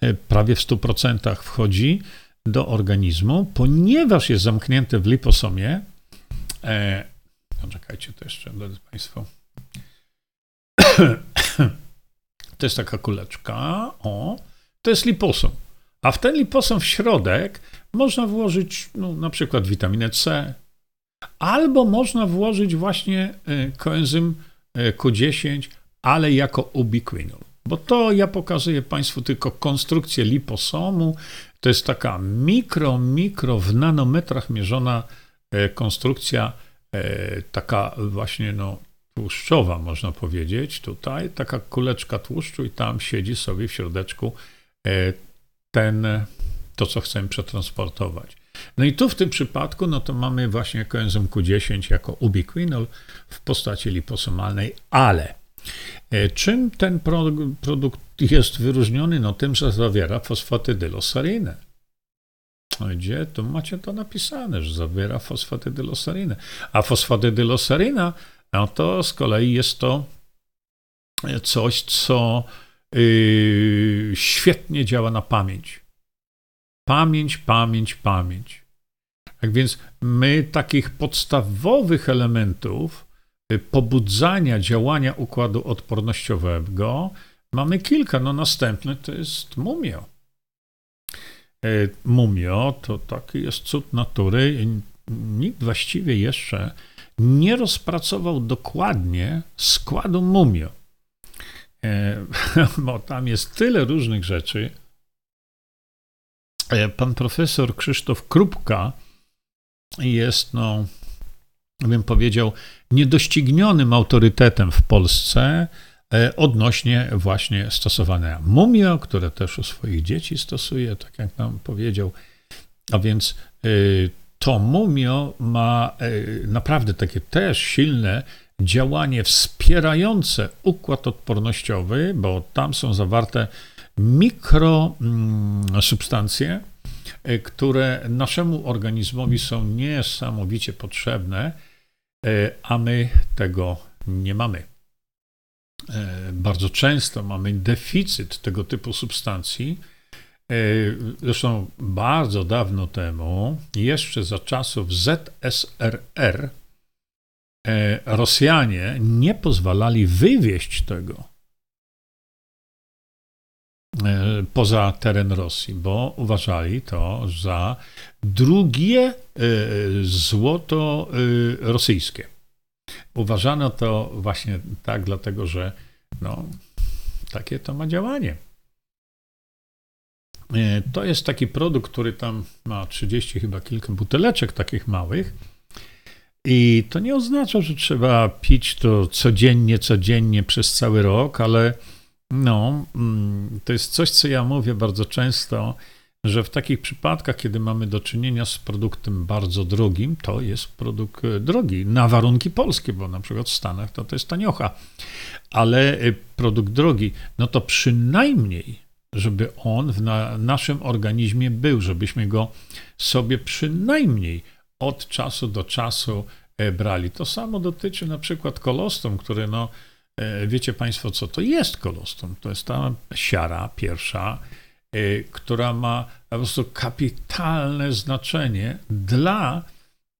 e, prawie w 100% wchodzi do organizmu, ponieważ jest zamknięte w liposomie. E, czekajcie, to jeszcze, drodzy Państwo. To jest taka kuleczka. O, to jest liposom. A w ten liposom w środek można włożyć no, na przykład witaminę C, albo można włożyć właśnie e, koenzym e, Q10, ale jako ubiquinol. Bo to ja pokazuję Państwu tylko konstrukcję liposomu. To jest taka mikro, mikro w nanometrach mierzona e, konstrukcja, taka właśnie no, tłuszczowa, można powiedzieć. Tutaj taka kuleczka tłuszczu i tam siedzi sobie w środeczku ten to, co chcemy przetransportować. No i tu w tym przypadku, no to mamy właśnie koenzym Q10 jako ubiquinol w postaci liposomalnej, ale e, czym ten produkt jest wyróżniony? No tym, że zawiera fosfatydylosarinę. No gdzie? Tu macie to napisane, że zawiera fosfatydylosarinę. A fosfatydylosaryna, no to z kolei jest to coś, co yy, świetnie działa na pamięć. Pamięć, pamięć, pamięć. Tak więc my takich podstawowych elementów y, pobudzania działania układu odpornościowego mamy kilka. No następny to jest mumio. Y, mumio to taki jest cud natury. Nikt właściwie jeszcze nie rozpracował dokładnie składu mumio. Y, bo tam jest tyle różnych rzeczy, E, pan profesor Krzysztof Krupka jest, no, bym powiedział, niedoścignionym autorytetem w Polsce e, odnośnie właśnie stosowania mumio, które też u swoich dzieci stosuje, tak jak nam powiedział. A więc e, to mumio ma naprawdę takie też silne działanie wspierające układ odpornościowy, bo tam są zawarte mikrosubstancje, e, które naszemu organizmowi są niesamowicie potrzebne, e, a my tego nie mamy. E, bardzo często mamy deficyt tego typu substancji. Zresztą bardzo dawno temu, jeszcze za czasów ZSRR, Rosjanie nie pozwalali wywieźć tego E, poza teren Rosji, bo uważali to za drugie e, złoto e, rosyjskie. Uważano to właśnie tak, dlatego że no, takie to ma działanie. E, to jest taki produkt, który tam ma 30 chyba kilka buteleczek takich małych. I to nie oznacza, że trzeba pić to codziennie, codziennie przez cały rok, ale no, mm, to jest coś, co ja mówię bardzo często, że w takich przypadkach, kiedy mamy do czynienia z produktem bardzo drogim, to jest produkt e, drogi na warunki polskie, bo na przykład w Stanach to, to jest taniocha, ale e, produkt drogi, no to przynajmniej, żeby on w na, naszym organizmie był, żebyśmy go sobie przynajmniej od czasu do czasu e, brali. To samo dotyczy na przykład kolostrum, który no, wiecie Państwo, co to jest kolostrum? To jest ta siara pierwsza, Y, która ma po prostu kapitalne znaczenie dla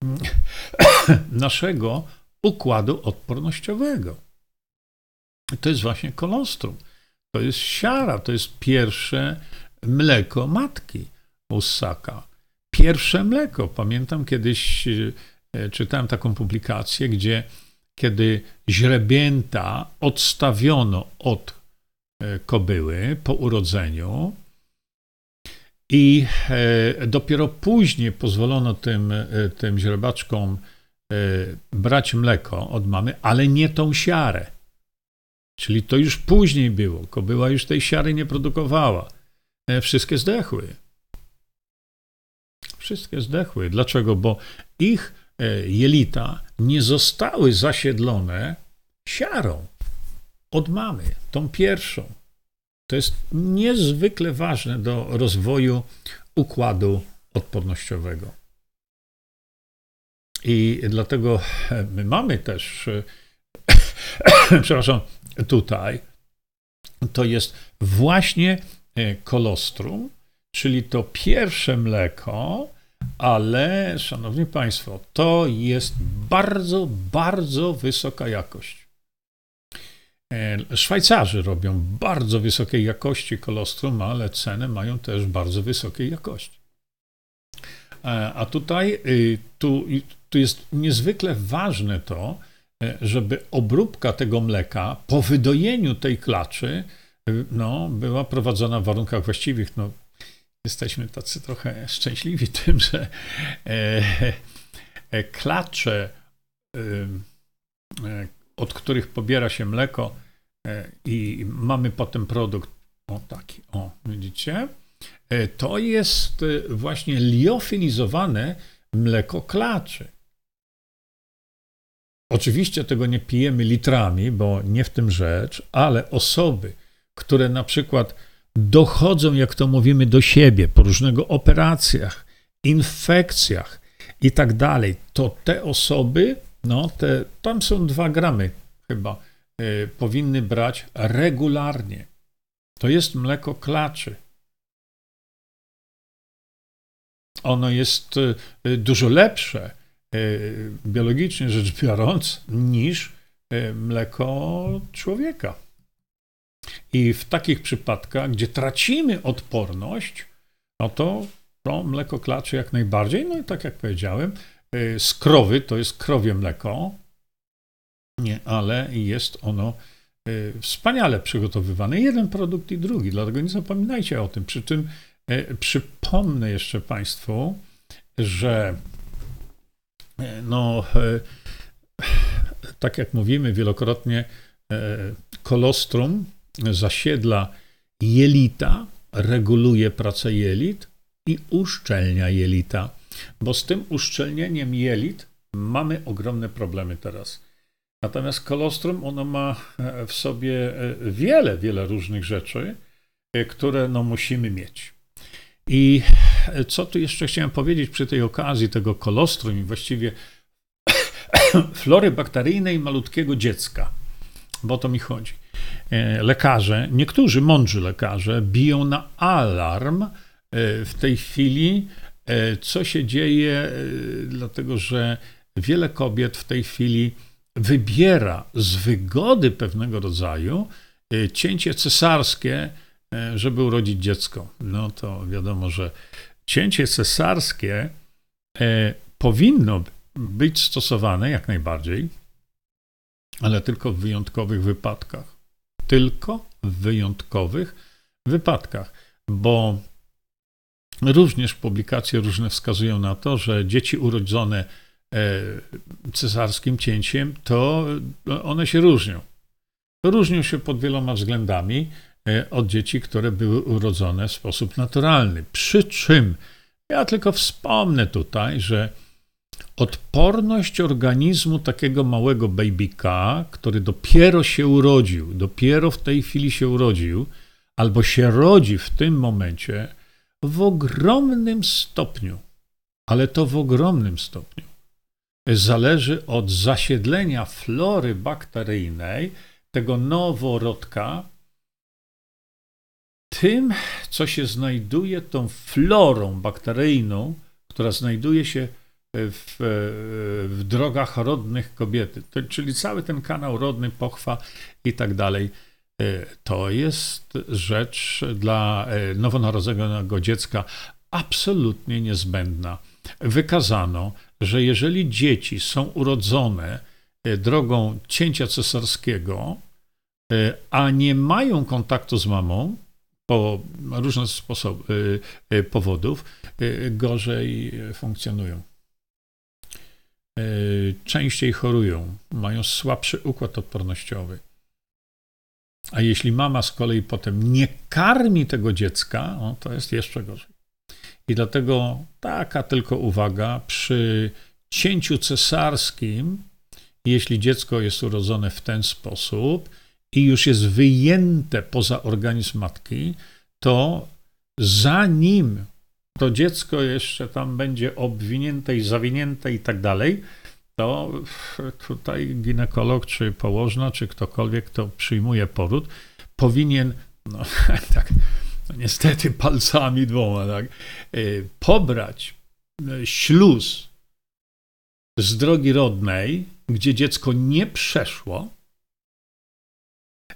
mm, naszego układu odpornościowego. To jest właśnie kolostrum. To jest siara, to jest pierwsze mleko matki u ssaka. Pierwsze mleko. Pamiętam kiedyś y, czytałem taką publikację, gdzie kiedy źrebięta odstawiono od y, kobyły po urodzeniu, i e, dopiero później pozwolono tym, e, tym źrebaczkom e, brać mleko od mamy, ale nie tą siarę. Czyli to już później było. Kobyła już tej siary nie produkowała. Wszystkie zdechły. Wszystkie zdechły. Dlaczego? Bo ich jelita nie zostały zasiedlone siarą od mamy, tą pierwszą. To jest niezwykle ważne do rozwoju układu odpornościowego. I dlatego my mamy też, przepraszam, tutaj, to jest właśnie e, kolostrum, czyli to pierwsze mleko, ale, szanowni państwo, to jest bardzo, bardzo wysoka jakość. E, Szwajcarzy robią bardzo wysokiej jakości kolostrum, ale ceny mają też bardzo wysokiej jakości. E, a tutaj y, tu, tu jest niezwykle ważne to, żeby obróbka tego mleka po wydojeniu tej klaczy y, no, była prowadzona w warunkach właściwych. No, jesteśmy tacy trochę szczęśliwi tym, że e, klacze, y, od których pobiera się mleko, E, i mamy potem produkt, o taki, o, widzicie? E, to jest e, właśnie liofilizowane mleko klaczy. Oczywiście tego nie pijemy litrami, bo nie w tym rzecz, ale osoby, które na przykład dochodzą, jak to mówimy, do siebie po różnego operacjach, infekcjach i tak dalej, to te osoby, no te, tam są dwa gramy chyba Y, powinny brać regularnie. To jest mleko klaczy. Ono jest y, dużo lepsze, biologicznie rzecz biorąc, niż mleko człowieka. I w takich przypadkach, gdzie tracimy odporność, no to to mleko klaczy jak najbardziej. No i tak jak powiedziałem, z krowy to jest krowie mleko, nie, ale jest ono wspaniale przygotowywane. Jeden produkt i drugi, dlatego nie zapominajcie o tym. Przy czym przypomnę jeszcze Państwu, że no, tak jak mówimy wielokrotnie, kolostrum zasiedla jelita, reguluje pracę jelit i uszczelnia jelita, bo z tym uszczelnieniem jelit mamy ogromne problemy teraz. Natomiast kolostrum, ono ma e, w sobie e, wiele, wiele różnych rzeczy, e, które no, musimy mieć. I co tu jeszcze chciałem powiedzieć przy tej okazji tego kolostrum i właściwie flory bakteryjnej malutkiego dziecka, bo o to mi chodzi. Lekarze, niektórzy mądrzy lekarze biją na alarm w tej chwili, co się dzieje, dlatego że wiele kobiet w tej chwili wybiera z wygody pewnego rodzaju cięcie cesarskie, żeby urodzić dziecko. No to wiadomo, że cięcie cesarskie y, powinno być stosowane jak najbardziej, ale tylko w wyjątkowych wypadkach. tylko w wyjątkowych wypadkach, bo również publikacje różne wskazują na to, że dzieci urodzone e, cesarskim cięciem, to one się różnią. Różnią się pod wieloma względami e, od dzieci, które były urodzone w sposób naturalny. Przy czym ja tylko wspomnę tutaj, że odporność organizmu takiego małego babyka, który dopiero się urodził, dopiero w tej chwili się urodził, albo się rodzi w tym momencie, w ogromnym stopniu, ale to w ogromnym stopniu, zależy od zasiedlenia flory bakteryjnej tego noworodka tym, co się znajduje tą florą bakteryjną, która znajduje się w, w drogach rodnych kobiety, czyli cały ten kanał rodny, pochwa i tak dalej. E, to jest rzecz dla e, nowonarodzonego dziecka absolutnie niezbędna. Wykazano, że jeżeli dzieci są urodzone e, drogą cięcia cesarskiego, a nie mają kontaktu z mamą, po różnych sposobów, powodów, gorzej funkcjonują. Częściej chorują, mają słabszy układ odpornościowy. A jeśli mama z kolei potem nie karmi tego dziecka, no to jest jeszcze gorzej. I dlatego taka tylko uwaga przy cięciu cesarskim, jeśli dziecko jest urodzone w ten sposób i już jest wyjęte poza organizm matki, to zanim to dziecko jeszcze tam będzie obwinięte i zawinięte i tak dalej, to tutaj ginekolog, czy położna, czy ktokolwiek, kto przyjmuje poród, powinien, no tak, no niestety palcami dwoma, tak, y, pobrać y, śluz z drogi rodnej, gdzie dziecko nie przeszło,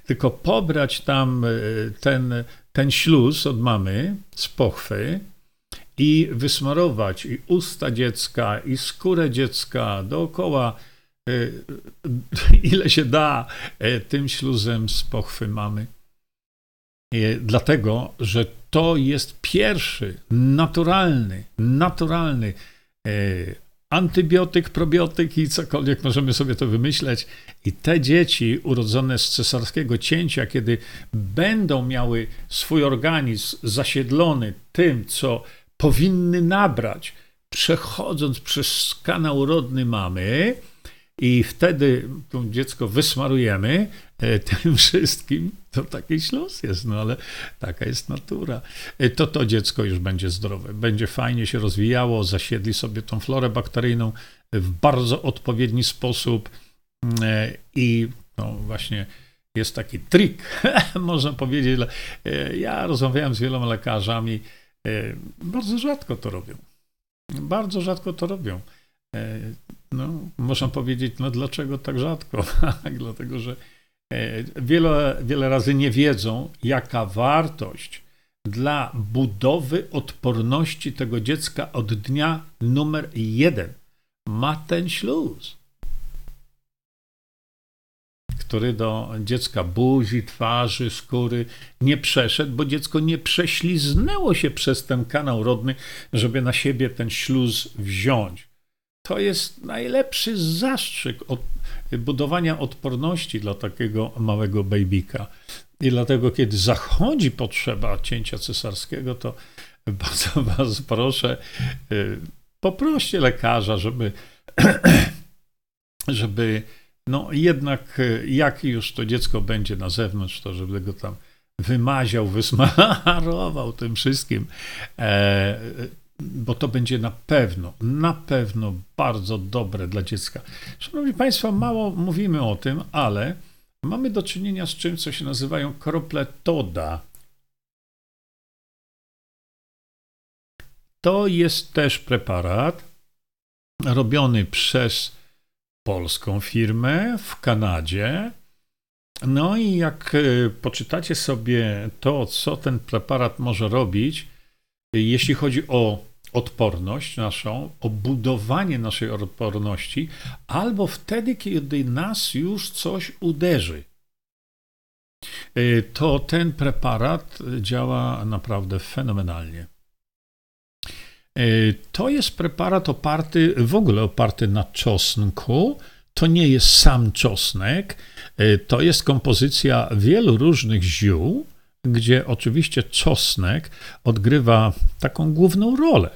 tylko pobrać tam y, ten, ten śluz od mamy z pochwy, i wysmarować i usta dziecka, i skórę dziecka dookoła, y, ile się da, y, tym śluzem z pochwy mamy. Dlatego, że to jest pierwszy naturalny, naturalny antybiotyk, probiotyk i cokolwiek możemy sobie to wymyśleć. I te dzieci urodzone z cesarskiego cięcia, kiedy będą miały swój organizm zasiedlony tym, co powinny nabrać, przechodząc przez kanał rodny mamy, i wtedy to dziecko wysmarujemy e, tym wszystkim, to taki śluz jest, no ale taka jest natura. E, to to dziecko już będzie zdrowe, będzie fajnie się rozwijało, zasiedli sobie tą florę bakteryjną w bardzo odpowiedni sposób e, i no właśnie jest taki trik, można powiedzieć. Ja rozmawiałem z wieloma lekarzami, bardzo rzadko to robią. Bardzo rzadko to robią. No, można powiedzieć, no dlaczego tak rzadko? Dlatego, że e, wiele, wiele razy nie wiedzą, jaka wartość dla budowy odporności tego dziecka od dnia numer jeden ma ten śluz który do dziecka buzi, twarzy, skóry nie przeszedł, bo dziecko nie prześliznęło się przez ten kanał rodny, żeby na siebie ten śluz wziąć. To jest najlepszy zastrzyk od budowania odporności dla takiego małego babyka. I dlatego, kiedy zachodzi potrzeba cięcia cesarskiego, to bardzo Was proszę, y, poproście lekarza, żeby, żeby no jednak e, jak już to dziecko będzie na zewnątrz, to żeby go tam wymaział, wysmarował tym wszystkim, e, bo to będzie na pewno, na pewno bardzo dobre dla dziecka. Szanowni Państwo, mało mówimy o tym, ale mamy do czynienia z czymś, co się nazywają krople Toda. To jest też preparat robiony przez polską firmę w Kanadzie. No i jak e, poczytacie sobie to, co ten preparat może robić, jeśli chodzi o odporność naszą, o budowanie naszej odporności, albo wtedy, kiedy nas już coś uderzy. to ten preparat działa naprawdę fenomenalnie. To jest preparat oparty, w ogóle oparty na czosnku. To nie jest sam czosnek, to jest kompozycja wielu różnych ziół, gdzie oczywiście czosnek odgrywa taką główną rolę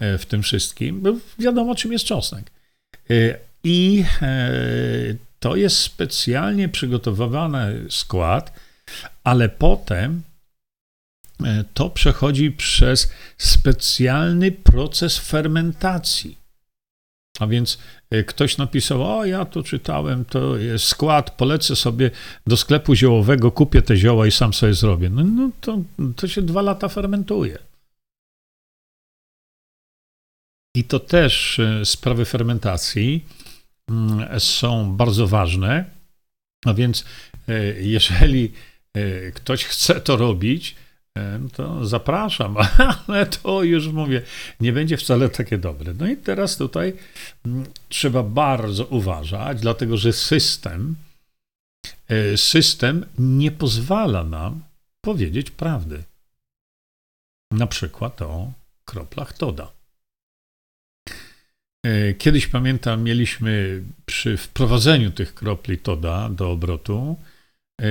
w tym wszystkim. Wiadomo, czym jest czosnek. I to jest specjalnie przygotowywany skład, ale potem e, to przechodzi przez specjalny proces fermentacji. A więc e, ktoś napisał: O, ja to czytałem, to jest skład, polecę sobie do sklepu ziołowego, kupię te zioła i sam sobie zrobię. No, no to, to się dwa lata fermentuje. I to też e, sprawy fermentacji Mm, są bardzo ważne. A więc e, jeżeli ktoś chce to robić, e, to zapraszam, ale to już mówię, nie będzie wcale takie dobre. No i teraz tutaj mm, trzeba bardzo uważać, dlatego że system, system nie pozwala nam powiedzieć prawdy. Na przykład o kroplach Toda. E, kiedyś pamiętam, mieliśmy przy wprowadzeniu tych kropli Toda do obrotu e,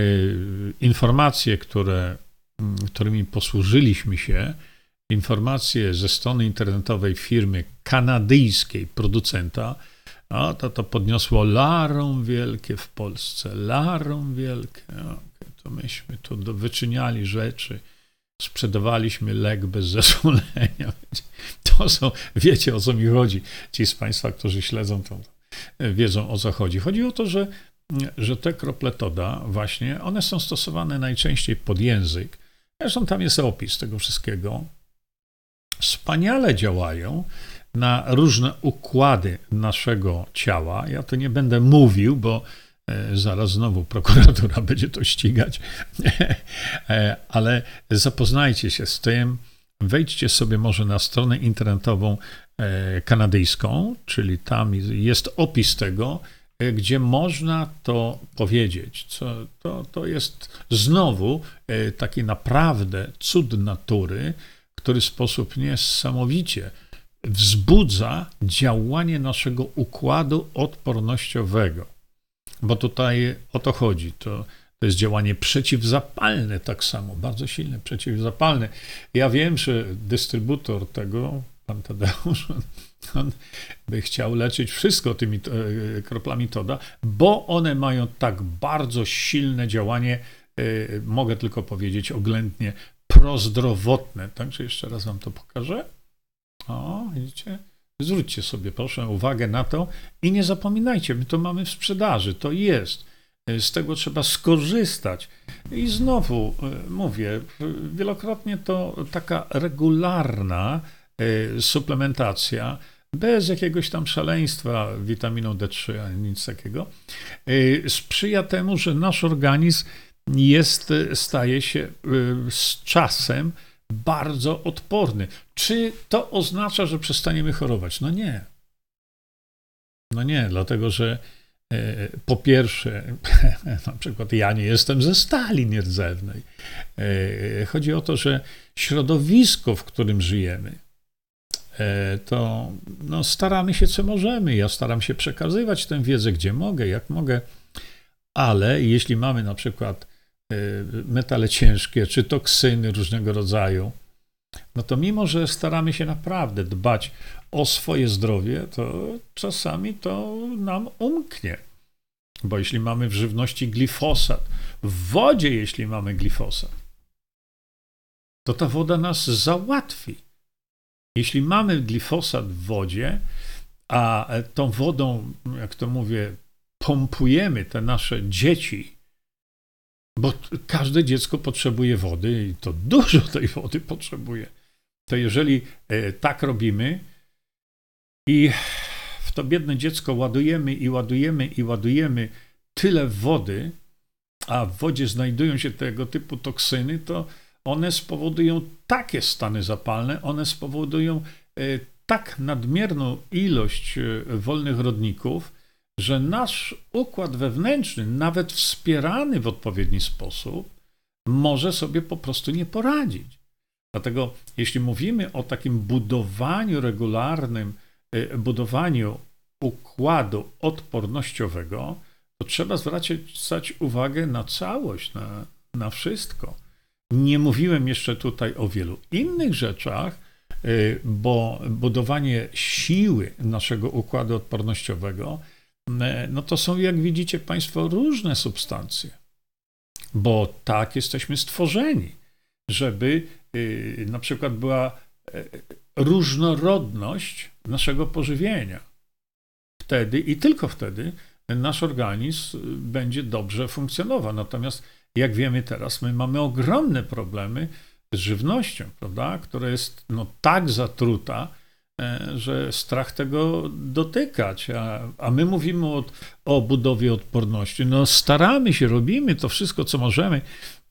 informacje, które, którymi posłużyliśmy się, informacje ze strony internetowej firmy kanadyjskiej producenta, a to, to podniosło larum wielkie w Polsce, larum wielkie. to myśmy tu wyczyniali rzeczy sprzedawaliśmy lek bez zezwolenia. To są, wiecie o co mi chodzi. Ci z Państwa, którzy śledzą to, wiedzą o co chodzi. Chodzi o to, że, że te krople Toda właśnie, one są stosowane najczęściej pod język. Zresztą tam jest opis tego wszystkiego. Wspaniale działają na różne układy naszego ciała. Ja to nie będę mówił, bo E, zaraz znowu prokuratura będzie to ścigać, e, ale zapoznajcie się z tym. Wejdźcie sobie może na stronę internetową e, kanadyjską, czyli tam jest opis tego, gdzie można to powiedzieć. Co, to, to jest znowu taki naprawdę cud natury, który w sposób niesamowicie wzbudza działanie naszego układu odpornościowego bo tutaj o to chodzi. To, to jest działanie przeciwzapalne tak samo, bardzo silne, przeciwzapalne. Ja wiem, że dystrybutor tego, pan Tadeusz, on by chciał leczyć wszystko tymi e, kroplami Toda, bo one mają tak bardzo silne działanie, e, mogę tylko powiedzieć oględnie, prozdrowotne. Także jeszcze raz wam to pokażę. O, widzicie? Zwróćcie sobie proszę uwagę na to i nie zapominajcie, my to mamy w sprzedaży, to jest. Z tego trzeba skorzystać. I znowu e, mówię, wielokrotnie to taka regularna e, suplementacja, bez jakiegoś tam szaleństwa witaminą D3 ani nic takiego, e, sprzyja temu, że nasz organizm jest, staje się z czasem bardzo odporny. Czy to oznacza, że przestaniemy chorować? No nie. No nie, dlatego że po pierwsze, na przykład ja nie jestem ze stali nierdzewnej. Chodzi o to, że środowisko, w którym żyjemy, to no, staramy się, co możemy. Ja staram się przekazywać tę wiedzę, gdzie mogę, jak mogę, ale jeśli mamy na przykład Y, metale ciężkie czy toksyny różnego rodzaju, no to mimo, że staramy się naprawdę dbać o swoje zdrowie, to czasami to nam umknie. Bo jeśli mamy w żywności glifosat, w wodzie, jeśli mamy glifosat, to ta woda nas załatwi. Jeśli mamy glifosat w wodzie, a tą wodą, jak to mówię, pompujemy te nasze dzieci bo każde dziecko potrzebuje wody i to dużo tej wody potrzebuje. To jeżeli e, tak robimy i w to biedne dziecko ładujemy i ładujemy i ładujemy tyle wody, a w wodzie znajdują się tego typu toksyny, to one spowodują takie stany zapalne, one spowodują e, tak nadmierną ilość e, wolnych rodników, że nasz układ wewnętrzny, nawet wspierany w odpowiedni sposób, może sobie po prostu nie poradzić. Dlatego, jeśli mówimy o takim budowaniu regularnym, y, budowaniu układu odpornościowego, to trzeba zwracać uwagę na całość, na, na wszystko. Nie mówiłem jeszcze tutaj o wielu innych rzeczach, y, bo budowanie siły naszego układu odpornościowego, y, no to są, jak widzicie Państwo, różne substancje, bo tak jesteśmy stworzeni, żeby y, na przykład była różnorodność naszego pożywienia. Wtedy i tylko wtedy nasz organizm będzie dobrze funkcjonował. Natomiast jak wiemy teraz, my mamy ogromne problemy z żywnością, prawda, która jest no, tak zatruta, e, że strach tego dotykać. A, a my mówimy o, o budowie odporności. No, staramy się, robimy to wszystko, co możemy,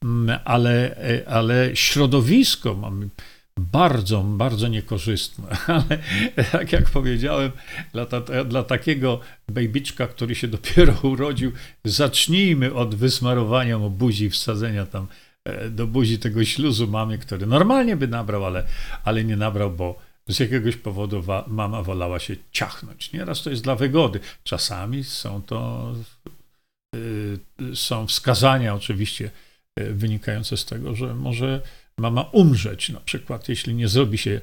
mm, ale, e, ale środowisko mamy bardzo, bardzo niekorzystne. Ale tak jak powiedziałem, dla, ta, dla takiego bejbiczka, który się dopiero urodził, zacznijmy od wysmarowania mu buzi wsadzenia tam e, do buzi tego śluzu mamy, który normalnie by nabrał, ale, ale nie nabrał, bo z jakiegoś powodu wa, mama wolała się ciachnąć. Nieraz to jest dla wygody. Czasami są to y, są wskazania oczywiście y, wynikające z tego, że może mama umrzeć, na przykład, jeśli nie zrobi się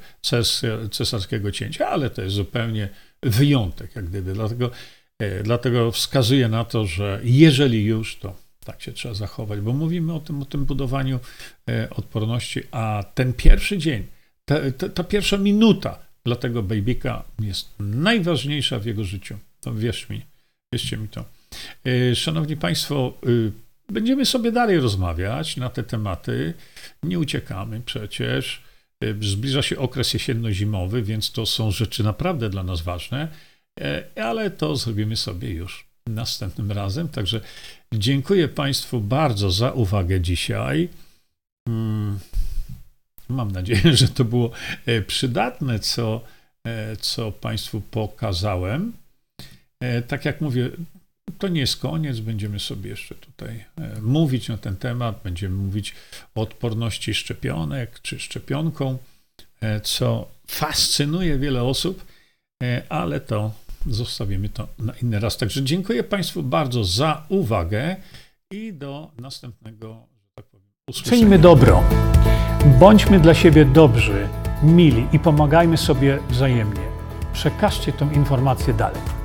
cesarskiego cięcia, ale to jest zupełnie wyjątek, jak gdyby. Dlatego, e, dlatego wskazuję na to, że jeżeli już, to tak się trzeba zachować, bo mówimy o tym, o tym budowaniu e, odporności, a ten pierwszy dzień, ta, ta, ta pierwsza minuta dla tego babyka jest najważniejsza w jego życiu. To wierz mi, wierzcie mi to. E, szanowni Państwo, Będziemy sobie dalej rozmawiać na te tematy. Nie uciekamy przecież. Y, zbliża się okres jesienno-zimowy, więc to są rzeczy naprawdę dla nas ważne, y, ale to zrobimy sobie już następnym razem. Także dziękuję Państwu bardzo za uwagę dzisiaj. Mm, mam nadzieję, że to było y, przydatne, co, co Państwu pokazałem. Tak jak mówię, to nie jest koniec, będziemy sobie jeszcze tutaj e, mówić na ten temat, będziemy mówić o odporności szczepionek czy szczepionką, e, co fascynuje wiele osób, e, ale to zostawimy to na inny raz. Także dziękuję Państwu bardzo za uwagę i do następnego, tak usłyszenia. Czyńmy dobro. Bądźmy dla siebie dobrzy, mili i pomagajmy sobie wzajemnie. Przekażcie tę informację dalej.